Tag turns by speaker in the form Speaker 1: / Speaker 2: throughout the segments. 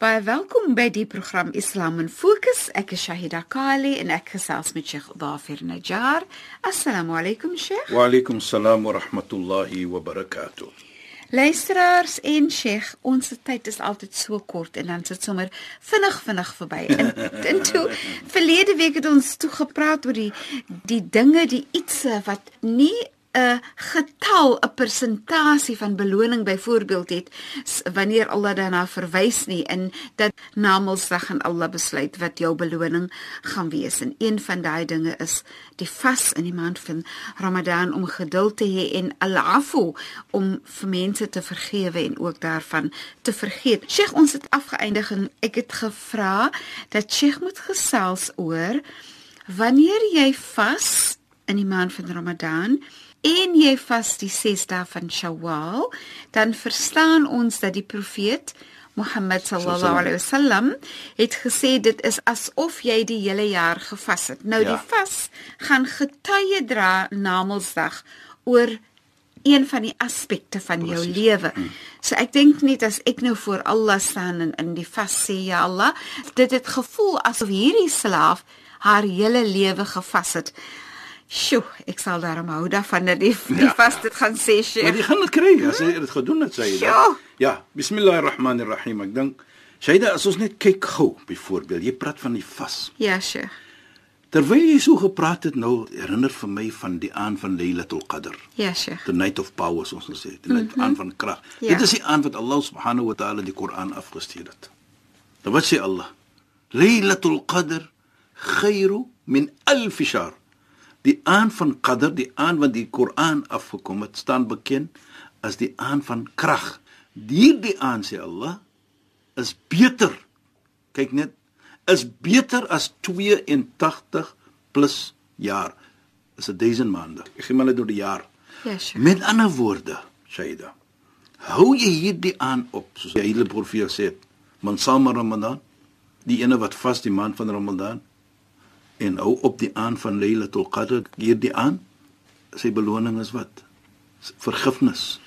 Speaker 1: Baie welkom by die program Islam in Fokus. Ek is Shahida Kali en ek gesels met Sheikh Dafir Najjar. Assalamu alaykum Sheikh.
Speaker 2: Wa alaykum salaam wa rahmatullahi wa barakatuh.
Speaker 1: Luisteraars en Sheikh, ons tyd is altyd so kort en dan sit sommer vinnig vinnig verby. En, en toe verlede week het ons toe gepraat oor die die dinge, die ietsie wat nie 'n getal, 'n persentasie van beloning byvoorbeeld het wanneer Allah daarna verwys nie in dat namelsdag en Allah besluit wat jou beloning gaan wees. En een van daai dinge is die vas in die maand van Ramadan om geduld te hê en al-afu om vir mense te vergewe en ook daarvan te vergeet. Sheikh, ons het afgeëindig en ek het gevra dat Sheikh moet gesels oor wanneer jy vas in die maand van Ramadan en jy vas die 6 dae van Shawwal, dan verstaan ons dat die profeet Mohammed sallallahu alaihi wasallam het gesê dit is asof jy die hele jaar gevas het. Nou ja. die vas gaan getuie dra na Mondsdag oor een van die aspekte van Precies. jou lewe. Mm. So ek dink net as ek nou voor Allah staan en in die vas sê ja Allah, dit het gevoel asof hierdie slaaf haar hele lewe gevas het. Sjoe, ek sal daarom hou daarvan dat die, die ja. vas dit gaan sê, Sheikh.
Speaker 2: Maar jy gaan dit kry as jy dit gedoen het, sê jy. Ja, bismillahirrahmanirrahim. Ek dink Shaida, as ons net kyk gou, byvoorbeeld, jy praat van die vas.
Speaker 1: Ja, Sheikh.
Speaker 2: Terwyl jy so gepraat het nou, herinner vir my van die aand van Lailatul Qadr.
Speaker 1: Ja, Sheikh.
Speaker 2: The night of power, soos ons sê, die mm -hmm. aand van krag. Ja. Dit is die aand wat Allah subhanahu wa ta'ala die Koran afgestuur het. Dan wat sê Allah? Lailatul Qadr khairu min alf shahr die aand van Qadr, die aand wat die Koran afgekom het, staan bekend as die aand van krag. Hierdie aand sê Allah is beter. Kyk net, is beter as 82 plus jaar. Is 'n 1000 maande. Ek gee maar net deur die jaar.
Speaker 1: Ja, sure.
Speaker 2: Met ander woorde, Shaida. Hou jy hierdie aan op soos die hele profeet sê, man sama Ramadan, die ene wat vas die maand van Ramadan, en hou op die aan van Lailatul Qadr hierdie aan sy beloning is wat vergifnis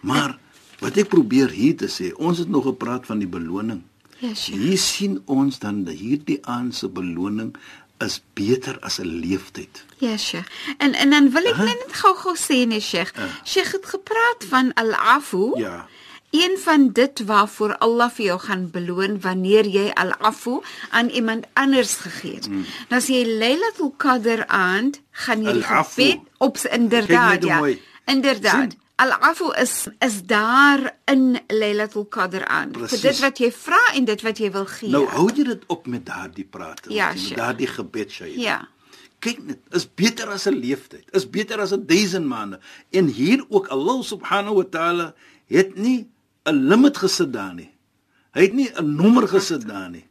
Speaker 2: maar wat ek probeer hier te sê ons het nog gepraat van die beloning
Speaker 1: ja yes,
Speaker 2: hier sien ons dan dat hierdie aan se beloning is beter as 'n leeftyd.
Speaker 1: Ja, Sheikh. En en dan wil ek huh? net gou-gou sê nee, Sheikh. Uh. Sheikh het gepraat van al-afu.
Speaker 2: Ja.
Speaker 1: Een van dit waarvoor Allah vir jou gaan beloon wanneer jy al-afu aan iemand anders gegee het. Mm. Nou as jy Lailatul Qadr aand gaan jy gebed op inderdaad ja. Inderdaad. Al-afu is is daar in Lailatul Qadr aan. Precies. Vir dit wat jy vra en dit wat jy wil gee.
Speaker 2: Nou hou jy dit op met daardie praat.
Speaker 1: Ja,
Speaker 2: met daardie gebed sê jy.
Speaker 1: Ja.
Speaker 2: Kyk net, is beter as 'n leeftyd. Is beter as 'n duisend maande. En hier ook Allah subhanahu wa taala het nie 'n limit gesit daar nie. Hy het nie 'n nommer gesit daar nie.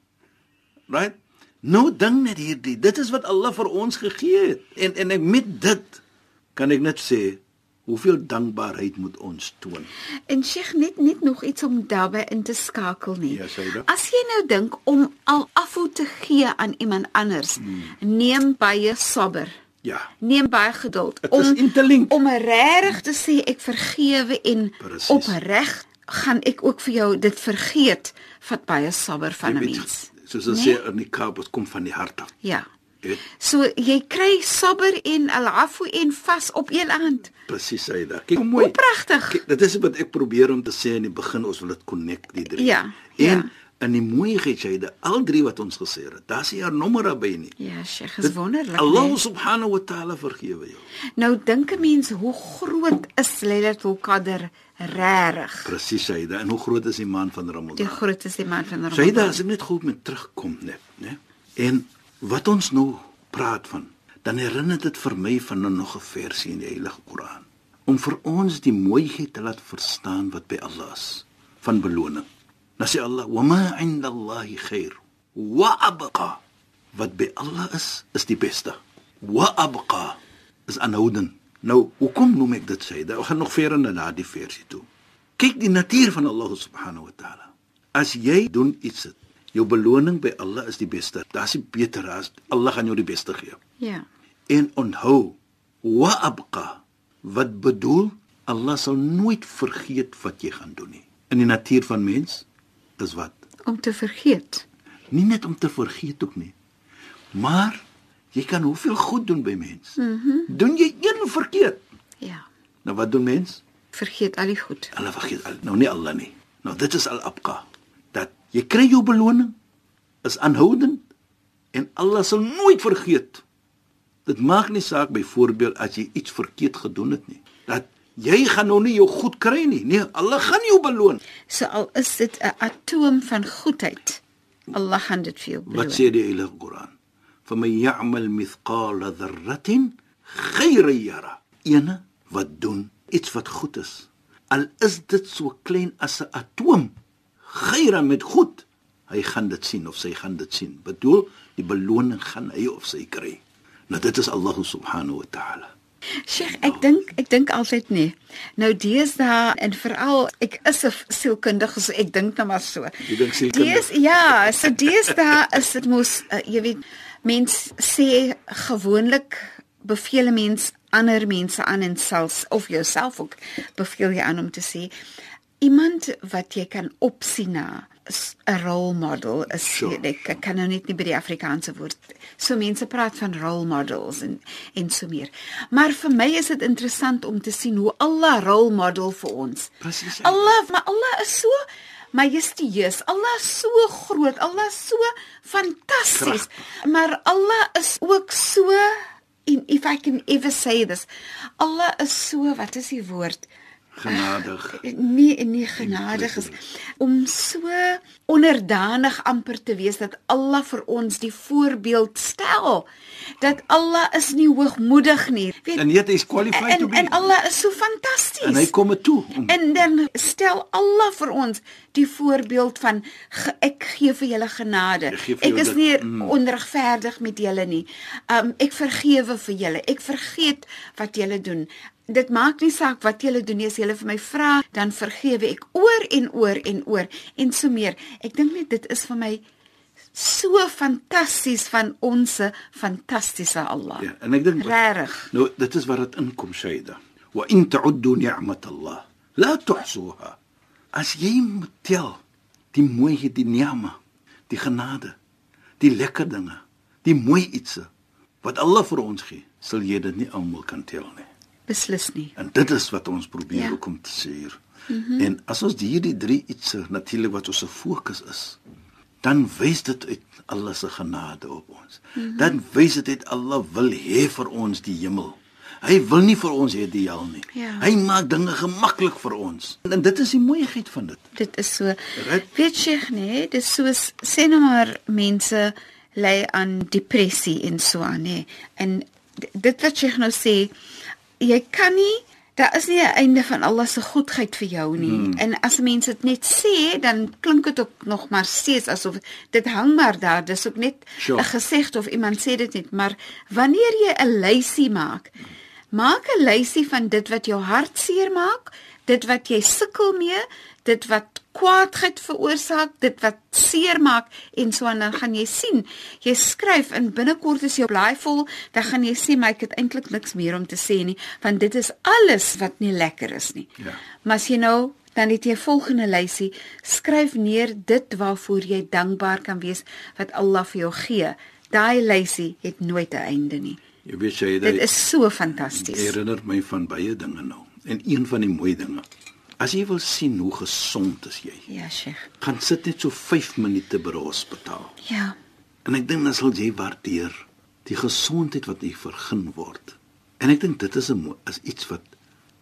Speaker 2: Right? Nou ding net hierdie. Dit is wat Allah vir ons gegee het. En en ek met dit kan ek net sê hoeveel dankbaarheid moet ons toon.
Speaker 1: En Sheikh net net nog iets om daarbey in te skakel nie.
Speaker 2: Ja, dit.
Speaker 1: As jy nou dink om al afvoer te gee aan iemand anders, hmm. neem baie sabber.
Speaker 2: Ja.
Speaker 1: Neem baie geduld
Speaker 2: het om
Speaker 1: om regtig te sê ek vergewe en opreg gaan ek ook vir jou dit vergeet vat baie sabber van 'n mens.
Speaker 2: Soos ons nee? sê in die Kaap, dit kom van die hart af.
Speaker 1: Ja. So jy kry sabber en al-afu en vas op een hand.
Speaker 2: Presies sê dit. Kyk hoe mooi.
Speaker 1: Pragtig.
Speaker 2: Dit is wat ek probeer om te sê in die begin, ons wil dit connect die drie.
Speaker 1: Ja.
Speaker 2: En
Speaker 1: ja.
Speaker 2: In die mooiheid Shaida, al drie wat ons gesê het, daar's nie 'n nommer by nie.
Speaker 1: Ja, Sheikh, is wonderlik.
Speaker 2: Allah
Speaker 1: nee.
Speaker 2: subhanahu wa ta'ala vergewe jou.
Speaker 1: Nou dink 'n mens hoe groot is Lailatul Qadr regtig?
Speaker 2: Presies Shaida, en hoe groot is die maand van
Speaker 1: Die
Speaker 2: Ramadan?
Speaker 1: groot is die maand van Ramadan.
Speaker 2: as ek net goed met terugkom net, né? En wat ons nou praat van, dan herinner dit vir my van nou nog 'n versie in die Heilige Koran om vir ons die mooiheid te laat verstaan wat by Allah is van beloning. Dan sê Allah: "Wa ma 'inda Allahi khair wa abqa." Wat by Allah is, is die beste. Wa abqa is aanhoudend. Nou, hoekom noem ek dit sê? Ek gaan nog verder na daardie versie toe. Kyk die natuur van Allah subhanahu wa taala. As jy doen iets, het, jou beloning by Allah is die beste. Daar's nie beter as Allah gaan jou die beste gee.
Speaker 1: Ja.
Speaker 2: En onthou, wa abqa wat bedoel Allah sal nooit vergeet wat jy gaan doen nie. In die natuur van mens is wat?
Speaker 1: Om te vergeet.
Speaker 2: Nie net om te vergeet ook nie. Maar jy kan hoeveel goed doen by mens. Mhm. Mm doen jy een verkeerd.
Speaker 1: Ja.
Speaker 2: Nou wat doen mens?
Speaker 1: Vergeet al die goed.
Speaker 2: Hulle vergeet al, nou nie Allah nie. Nou dit is al abqa. Dat jy kry jou beloning is aanhoudend en Allah sal nooit vergeet. Dit maak nie saak byvoorbeeld as jy iets verkeerd gedoen het nie. Dat Jy gaan nog nie jou goed kry nie. Nee, Allah gaan jou beloon.
Speaker 1: So al is dit 'n atoom van goedheid. Allah gaan dit vir jou beloon.
Speaker 2: Wat sê die Heilige Koran? "Faman ya'mal mithqala dharratin khayran yara." Ene wat doen iets wat goed is. Al is dit so klein as 'n atoom, khayran met goed, hy gaan dit sien of sy gaan dit sien. Bedoel, die beloning gaan hy of sy kry. Nou dit is Allah subhanahu wa ta'ala.
Speaker 1: Sheikh, ek dink ek dink altyd nee. Nou deesdae en veral ek is 'n sielkundige, so ek dink nou maar so.
Speaker 2: Jy dink sielkundig?
Speaker 1: Dees ja, so deesdae is dit mos uh, jy weet mens sê gewoonlik beveel 'n mens ander mense aan en selfs of jouself ook beveel jy aan om te sê iemand wat jy kan opsien na 'n role model is
Speaker 2: Sure.
Speaker 1: ek ek kan nou net nie by die Afrikaanse woord so mense praat van role models en en so meer. Maar vir my is dit interessant om te sien hoe Allah role model vir ons.
Speaker 2: Presies.
Speaker 1: Allah maar Allah is so majestueus Allah is so groot Allah is so fantasties maar Allah is ook so en if I can ever say this Allah is so wat is die woord
Speaker 2: Genadig.
Speaker 1: nee nee genadig is om so onderdanig amper te wees dat Allah vir ons die voorbeeld stel dat Allah is nie hoogmoedig nie weet
Speaker 2: En yet is qualified
Speaker 1: en,
Speaker 2: to be.
Speaker 1: en Allah is so fantasties
Speaker 2: en hy kom dit toe. Om,
Speaker 1: En dan stel Allah vir ons die voorbeeld van ge, ek gee vir julle genade.
Speaker 2: Vir
Speaker 1: Ek is nie
Speaker 2: mm.
Speaker 1: onregverdig met julle nie. Um ek vergewe vir julle. Ek vergeet wat julle doen. Dit maak nie saak wat julle doen nie. As julle vir my vra, dan vergewe ek oor en oor en oor en so meer. Ek dink net dit is vir my so fantasties van ons fantastiese Allah.
Speaker 2: ja, en ek dink
Speaker 1: Regtig.
Speaker 2: Nou dit is waar dit inkom Shaida. Wa in ta'uddu ni'mat Allah la tuhsuha. As jy moet tel die mooiheid, die ni'ma, die genade, die lekker dinge, die mooi ietsie wat Allah vir ons gee, sal jy dit nie almal kan tel nie.
Speaker 1: Beslis nie.
Speaker 2: En dit is wat ons probeer
Speaker 1: Ja.
Speaker 2: ook om te sê hier. Mm -hmm. En as ons hierdie drie ietsie natuurlik wat ons se fokus is, dan wys dit uit Allah se genade op ons. Mm -hmm. Dan wys dit uit Allah wil hê vir ons die hemel. Hy wil nie vir ons hê die hel nie.
Speaker 1: Ja.
Speaker 2: Hy maak dinge gemaklik vir ons. En dit is die mooiheid van dit.
Speaker 1: Dit is so.
Speaker 2: Right.
Speaker 1: Weet jy nee, dis soos sê nou maar mense ly aan depressie en so aan nê. En d- dit wat jy nou sê, jy kan nie Daar is nie 'n einde van Allah se goedheid vir jou nie. Hmm. En as mense dit net sê, dan klink dit ook nog maar steeds asof dit hang maar daar. Dis ook net 'n
Speaker 2: Sure.
Speaker 1: gesegde of iemand sê dit net, maar wanneer jy 'n lysie maak, maak 'n lysie van dit wat jou hart seer maak, dit wat jy sukkel mee, dit wat kwaadheid veroorsaak, dit wat seer maak en so aan dan gaan jy sien. Jy skryf en binnekort is jou blaai vol, dan gaan jy sê maar ek het eintlik niks meer om te sê nie, want dit is alles wat nie lekker is nie.
Speaker 2: Ja.
Speaker 1: Maar as jy nou dan het jy volgende lysie, skryf neer dit waarvoor jy dankbaar kan wees wat Allah vir jou gee. Daai lysie het nooit 'n einde nie.
Speaker 2: Jy weet jy
Speaker 1: Dit
Speaker 2: dit
Speaker 1: is so fantasties.
Speaker 2: herinner my van baie dinge nou. En een van die mooi dinge As jy wil sien hoe gesond is jy,
Speaker 1: Ja, Sheikh.
Speaker 2: gaan sit net so 5 minute by die hospitaal.
Speaker 1: Ja.
Speaker 2: En ek dink dan sal jy waardeer die gesondheid wat jy vergun word. En ek dink dit is 'n is iets wat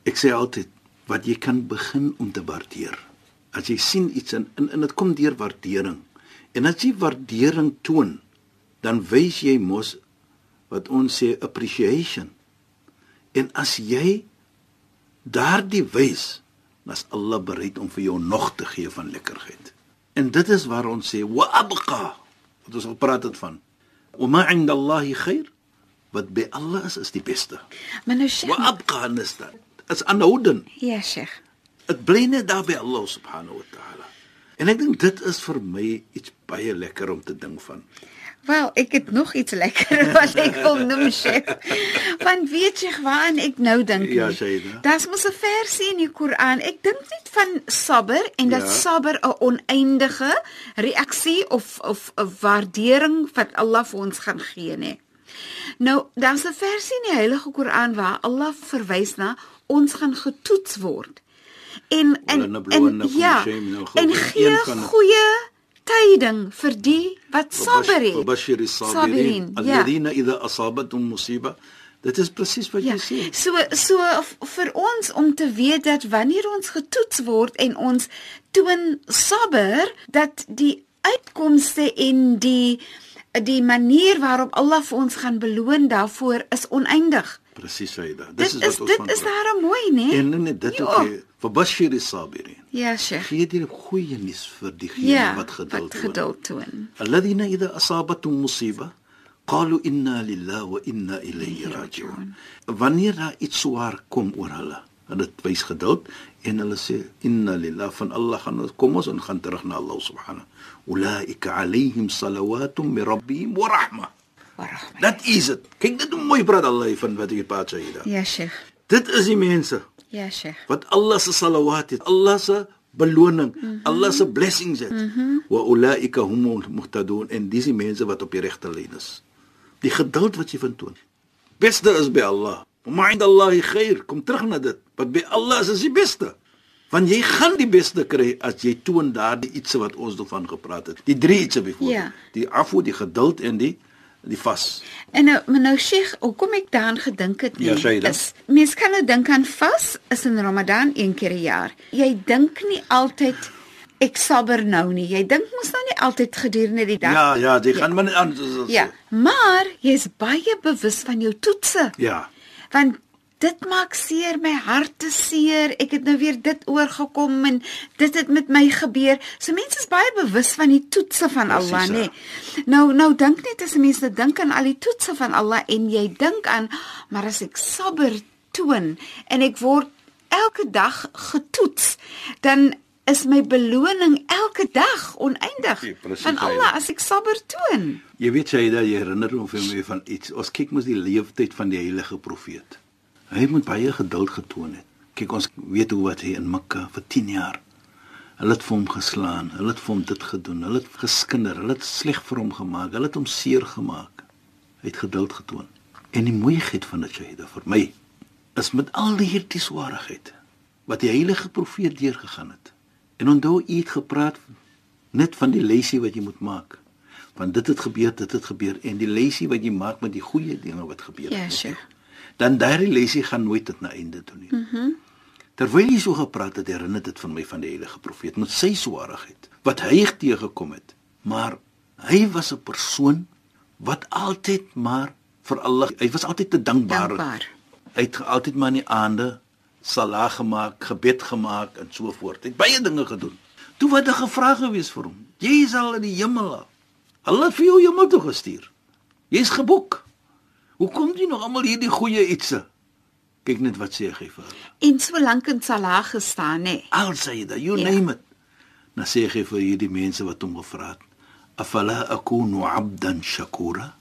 Speaker 2: ek sê altyd wat jy kan begin om te waardeer. As jy sien iets en en, en dit kom deur waardering. En as jy waardering toon, dan wys jy mos wat ons sê appreciation. En as jy daardie wys, dan is Allah bereid om vir jou nog te gee van lekkerheid. En dit is waar ons sê wa abqa wat ons al praat het van. Wa ma 'inda Allah khair wat by Allah is is die beste.
Speaker 1: Maar nou Sheikh.
Speaker 2: Wa abqa is dit. Is aanhouden.
Speaker 1: Ja, Sheikh.
Speaker 2: Dit bly net daar by Allah subhanahu wa ta'ala. En ek dink dit is vir my iets baie lekker om te dink van.
Speaker 1: Wel, ek het nog iets lekker wat ek wil noem, Sheikh. Want weet jy waaraan ek nou dink?
Speaker 2: Ja,
Speaker 1: nie?
Speaker 2: Shaida.
Speaker 1: Daar's mos 'n versie in die Koran. Ek dink net van sabber en dat
Speaker 2: Ja.
Speaker 1: sabber 'n oneindige reaksie of of 'n waardering wat Allah vir ons gaan gee, nê. Nou, daar's 'n versie in die Heilige Koran waar Allah verwys na ons gaan getoets word. En en, en
Speaker 2: Walanabluwannakum
Speaker 1: ja,
Speaker 2: al-khawf.
Speaker 1: en gee
Speaker 2: van die-
Speaker 1: goeie tyding vir die wat sabber het.
Speaker 2: Bashir
Speaker 1: as-sabirin ja.
Speaker 2: alladhina idha asabatuhum musiba Dit is presies wat
Speaker 1: ja,
Speaker 2: jy sê.
Speaker 1: So so vir ons om te weet dat wanneer ons getoets word en ons toon sabber dat die uitkomste en die die manier waarop Allah vir ons gaan beloon daarvoor is oneindig.
Speaker 2: Presies, Saida. Dis dit
Speaker 1: is,
Speaker 2: is wat ons
Speaker 1: Dit is daarom mooi, né? Nee?
Speaker 2: En nee, nee dit
Speaker 1: jo.
Speaker 2: ook. Ja. Fabashir is-sabirin.
Speaker 1: Ja, Sheikh.
Speaker 2: Gee die goeie nuus vir diegene
Speaker 1: ja,
Speaker 2: wat geduld toon.
Speaker 1: Ja, wat geduld toon.
Speaker 2: Alladhina idha asabatuhum musiba qalu inna lillahi wa inna ilayhi ja, raji'un. Wanneer daar iets swaar kom oor hulle, hulle wys geduld en hulle sê inna lillahi van Allah gaan ons kom ons en gaan terug na Allah subhanahu. Ulaika alayhim salawatun min rabbihim wa rahmah. Dat is dit. Kyk dit hoe mooi praat Allah van wat hier praat Sayyida.
Speaker 1: Ja, Sheikh.
Speaker 2: Dit is die mense
Speaker 1: Ja, Sheikh.
Speaker 2: wat Allah se salawat het Allah se beloning mm -hmm. Allah se blessings het mm -hmm. wa ulaika humul muhtadun en dis die mense wat op die regte lyn is die geduld wat jy van toon beste is by Allah wa inda Allah khair kom terug na dit wat by Allah is is die beste want jy gaan die beste kry as jy toon daardie iets wat ons daarvan gepraat het die drie iets byvoorbeeld
Speaker 1: Ja.
Speaker 2: die afu die geduld en die die vas
Speaker 1: En nou, maar nou Sheikh, hoekom ek daaraan gedink het nie,
Speaker 2: Ja,
Speaker 1: is mens kan nou dink aan vas is in Ramadan een keer 'n jaar. Jy dink nie altyd ek sabber nou nie. Jy dink mos nou nie altyd gedurende die dag.
Speaker 2: ja ja jy gaan maar net aan
Speaker 1: Ja, maar jy's baie bewus van jou toetse.
Speaker 2: ja
Speaker 1: Want dit maak seer, my hart is seer. Ek het nou weer dit oorgekom en dit het met my gebeur. So mense is baie bewus van die toetse van Allah,
Speaker 2: ja.
Speaker 1: nê. Nou nou dink net as mense dink aan al die toetse van Allah en jy dink aan maar as ek sabber toon en ek word elke dag getoets, dan is my beloning elke dag oneindig
Speaker 2: Ja,
Speaker 1: van. Allah as ek sabber toon.
Speaker 2: Jy weet jy dat jy herinner hom vir my van iets. Ons kyk mos die leeftyd van die heilige profeet. Hy moet baie geduld getoon het. Kyk ons weet hoe wat hy in Mekka vir 10 jaar. Hulle het vir hom geslaan, hulle het vir hom dit gedoen, hulle het geskinder, hulle het sleg vir hom gemaak, hulle het hom seer gemaak. Hy het geduld getoon. En die mooiheid van dit Shaida vir my is met al die hierdie swaarheid wat die heilige profeet deurgegaan het. En onthou u het gepraat net van die lesie wat jy moet maak. Want dit het gebeur, dit het gebeur en die lesie wat jy maak met die goeie dinge wat gebeur
Speaker 1: Ja,
Speaker 2: het.
Speaker 1: sure.
Speaker 2: Dan daardie lesie gaan nooit tot 'n einde toe nie. Mhm. Mm Terwyl jy so gepraat het, herinner dit van my van die heilige profeet met sy swaarheid wat hy teëgekom het. Maar hy was 'n persoon wat altyd maar vir Allah, hy was altyd te dankbaar.
Speaker 1: Dankbaar.
Speaker 2: Hy het altyd maar in die aande salat gemaak, gebed gemaak en so voort. Hy het baie dinge gedoen. Toe wat 'n gevra gewees vir hom. Jy is al in die hemel. Allah het vir jou hemel toe gestuur. Jy's geboek. Hoe kom jy nog almal hierdie goeie ietsie? Kyk net wat sê hy vir hulle.
Speaker 1: En so lank in Salah gestaan, nê.
Speaker 2: Al sê dit, you
Speaker 1: Ja.
Speaker 2: name it. Dan sê hy vir hierdie mense wat hom gevra het, "Afala akunu 'abdan shakura?"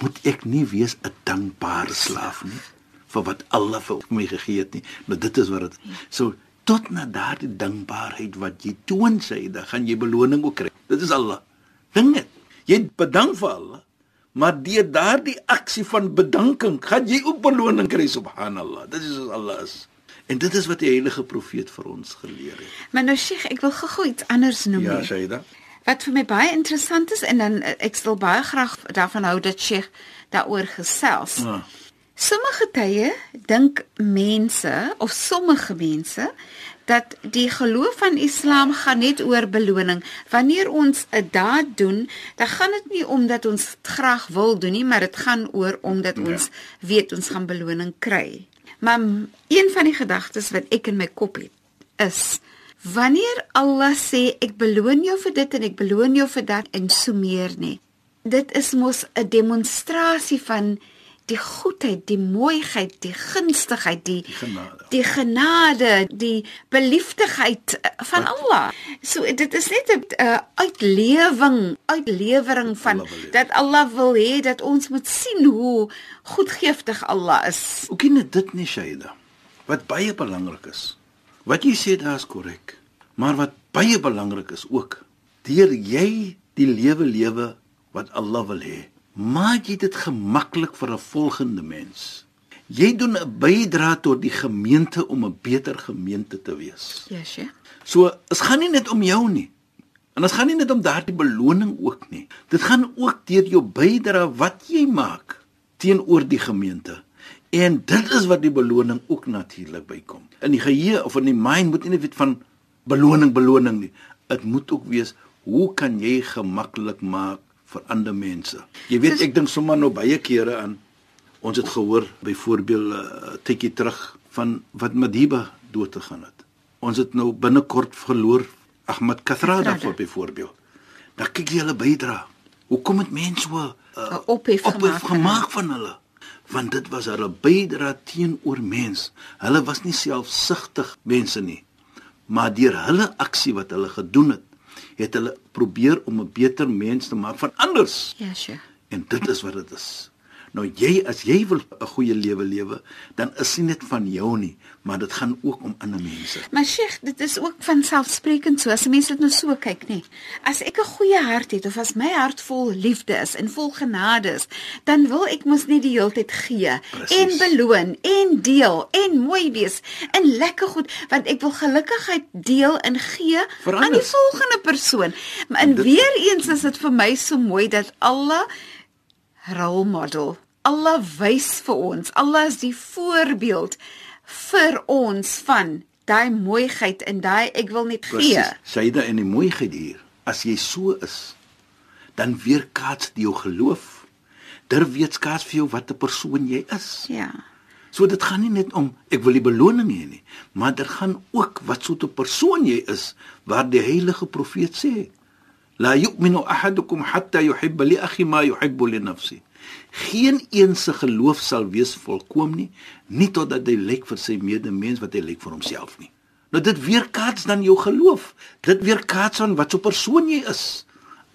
Speaker 2: Moet ek nie wees 'n dankbare slaaf nie vir wat Allah vir my gegee het nie. Maar dit is wat dit. So tot na daardie dankbaarheid wat jy toon sê, dan gaan jy beloning ook kry. Dit is Allah. Dink net. Jy bedank vir Allah, maar deur daardie aksie van bedanking gaan jy ook beloning kry subhanallah. Dit is soos Allah is. En dit is wat die heilige profeet vir ons geleer het.
Speaker 1: Maar nou Sheikh, ek wil gou iets anders noem.
Speaker 2: Ja. Shaida.
Speaker 1: Wat vir my baie interessant is en dan eh, ek sal baie graag daarvan hou dat Sheikh daaroor gesels.
Speaker 2: Ja.
Speaker 1: Sommige tye dink mense of sommige mense dat die geloof van Islam gaan net oor beloning. Wanneer ons 'n daad doen, dan gaan dit nie omdat ons dit graag wil doen nie, maar dit gaan oor omdat
Speaker 2: Ja.
Speaker 1: ons weet ons gaan beloning kry. Maar een van die gedagtes wat ek in my kop het is wanneer Allah sê ek beloon jou vir dit en ek beloon jou vir dat en so meer nie. Dit is mos 'n demonstrasie van die goedheid, die mooiheid, die gunstigheid, die
Speaker 2: Die genade.
Speaker 1: die genade, die beliefdigheid van Allah. So dit is net 'n uh, uitlewing, uitlewering van
Speaker 2: Allah
Speaker 1: dat Allah wil hê dat ons moet sien hoe goedgeeftig Allah is.
Speaker 2: Nie net dit nie, Shaida. Wat baie belangrik is. Wat jy sê daar is korrek. Maar wat baie belangrik is ook, deur jy die lewe lewe wat Allah wil hê, maak jy dit gemaklik vir 'n volgende mens. Jy doen 'n bydrae tot die gemeente om 'n beter gemeente te wees.
Speaker 1: Ja, Sheikh.
Speaker 2: So, dit gaan nie net om jou nie. En dit gaan nie net om daardie beloning ook nie. Dit gaan ook deur jou bydrae wat jy maak teenoor die gemeente. En dit is wat die beloning ook natuurlik bykom. In die geheue of in die mind moet jy nie weet van beloning beloning nie. Dit moet ook wees hoe kan jy gemaklik maak vir ander mense. Jy weet ek dink sommer nou baie kere aan ons het gehoor byvoorbeeld 'n uh, tikkie terug van wat Madiba dood te gaan het. Ons het nou binnekort verloor Ahmad Kathrada vir byvoorbeeld. Dan kyk jy hulle bydra. Hoekom het mense so 'n uh,
Speaker 1: 'n ophef gemaak
Speaker 2: gemaak van hulle? Want dit was hulle bydra teenoor mens. Hulle was nie selfsugtig mense nie. Maar deur hulle aksie wat hulle gedoen het, het hulle probeer om 'n beter mens te maak van anders.
Speaker 1: Ja, Sheikh.
Speaker 2: En dit is wat dit is. Nou jy as jy wil 'n goeie lewe lewe, dan is dit net van jou nie, maar dit gaan ook om ander mense.
Speaker 1: Maar Sheikh, dit is ook van selfsprekend so as mense dit nou so kyk, nê. As ek 'n goeie hart het of as my hart vol liefde is en vol genade is, dan wil ek mos net die hele tyd gee
Speaker 2: Presies.
Speaker 1: en beloon en deel en mooi wees en lekker goed want ek wil gelukigheid deel en gee
Speaker 2: Vir
Speaker 1: aan die volgende persoon. Maar en
Speaker 2: Dit-
Speaker 1: weer eens is dit vir my so mooi dat Allah rolmodel. Allah wys vir ons. Allah is die voorbeeld vir ons van daai mooiheid en daai ek wil net gee.
Speaker 2: Syde en die mooiheid hier. As jy so is, dan weerkaats dit jou geloof. Daar weerkaats vir jou wat 'n persoon jy is.
Speaker 1: Ja.
Speaker 2: So dit gaan nie net om ek wil die beloning hê nie, maar dit gaan ook wat soort 'n persoon jy is waar die heilige profeet sê La yu'minu ahadukum hatta yuhibba li akhi ma yuhibbu li nafsi. Geen een se geloof sal wees volkom nie, nie totdat hy lyk vir sy medemens wat hy lyk vir homself nie. Nou dit weerkaats dan jou geloof. Dit weerkaats aan wat so 'n persoon jy is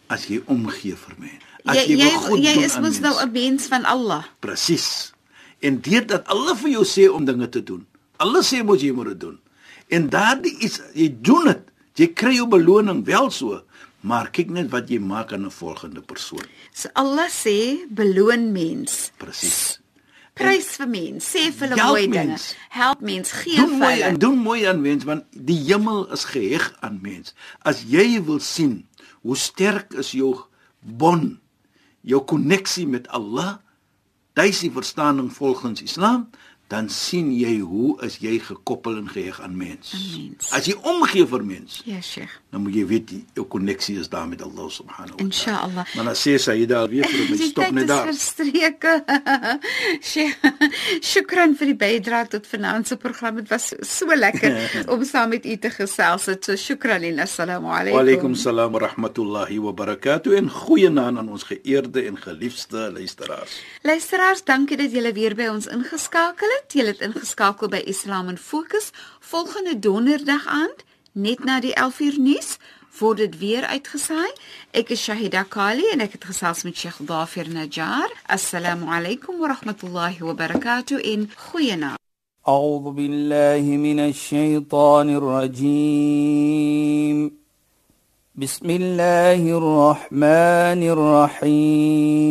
Speaker 2: as jy omgee vir mense. As
Speaker 1: Jy jy,
Speaker 2: wil goed
Speaker 1: jy
Speaker 2: doen
Speaker 1: is
Speaker 2: aan
Speaker 1: mos nou. 'n mens van Allah.
Speaker 2: Presies. En deurdat alle vir jou sê om dinge te doen. Alle sê mos jy moet dit doen. En daardie iets jy doen dit. Jy kry jou beloning wel so, maar kyk net wat jy maak aan 'n volgende persoon.
Speaker 1: So Allah sê beloon mens.
Speaker 2: Presies.
Speaker 1: Prys vir mens, sê vir hulle mooi dinge.
Speaker 2: mens.
Speaker 1: Help mens, gee
Speaker 2: Doen
Speaker 1: vir
Speaker 2: mooi
Speaker 1: hulle.
Speaker 2: doen mooi aan mens want die hemel is geheg aan mens. As jy wil sien hoe sterk is jou bond, jou koneksie met Allah, dis die verstaaning volgens Islam, dan sien jy hoe is jy gekoppel en geheg aan mens.
Speaker 1: Aan mens.
Speaker 2: As jy omgee vir mens,
Speaker 1: Ja, Sheikh.
Speaker 2: dan moet jy weet die, jou koneksie is daar met Allah subhanahu wa ta'ala.
Speaker 1: Inshallah.
Speaker 2: Maar dan sê sy daar weer vir my stop net
Speaker 1: is
Speaker 2: daar.
Speaker 1: verstreke. Sheikh, Shukran vir die bydrae tot vanaand se program. Dit was so, lekker om saam met u te gesels. het. So shukran en assalamu
Speaker 2: Wa
Speaker 1: alaykum.
Speaker 2: alaykum salaam wa rahmatullahi wa barakatuh en goeienaand aan ons geëerde en geliefde luisteraars.
Speaker 1: Luisteraars, dankie dat julle weer by ons ingeskakel het Julle het ingeskakel by Islam in Fokus. Volgende donderdag aand, net na die 11uur nuus, word dit weer uitgesaai. Ek is Shahida Kali en ek het gesels met Sheikh Dafir Najjar. Assalamu alaykum wa rahmatullahi wa barakatuh en goeienaand.
Speaker 3: أعوذ بالله من الشيطان الرجيم بسم الله الرحمن الرحيم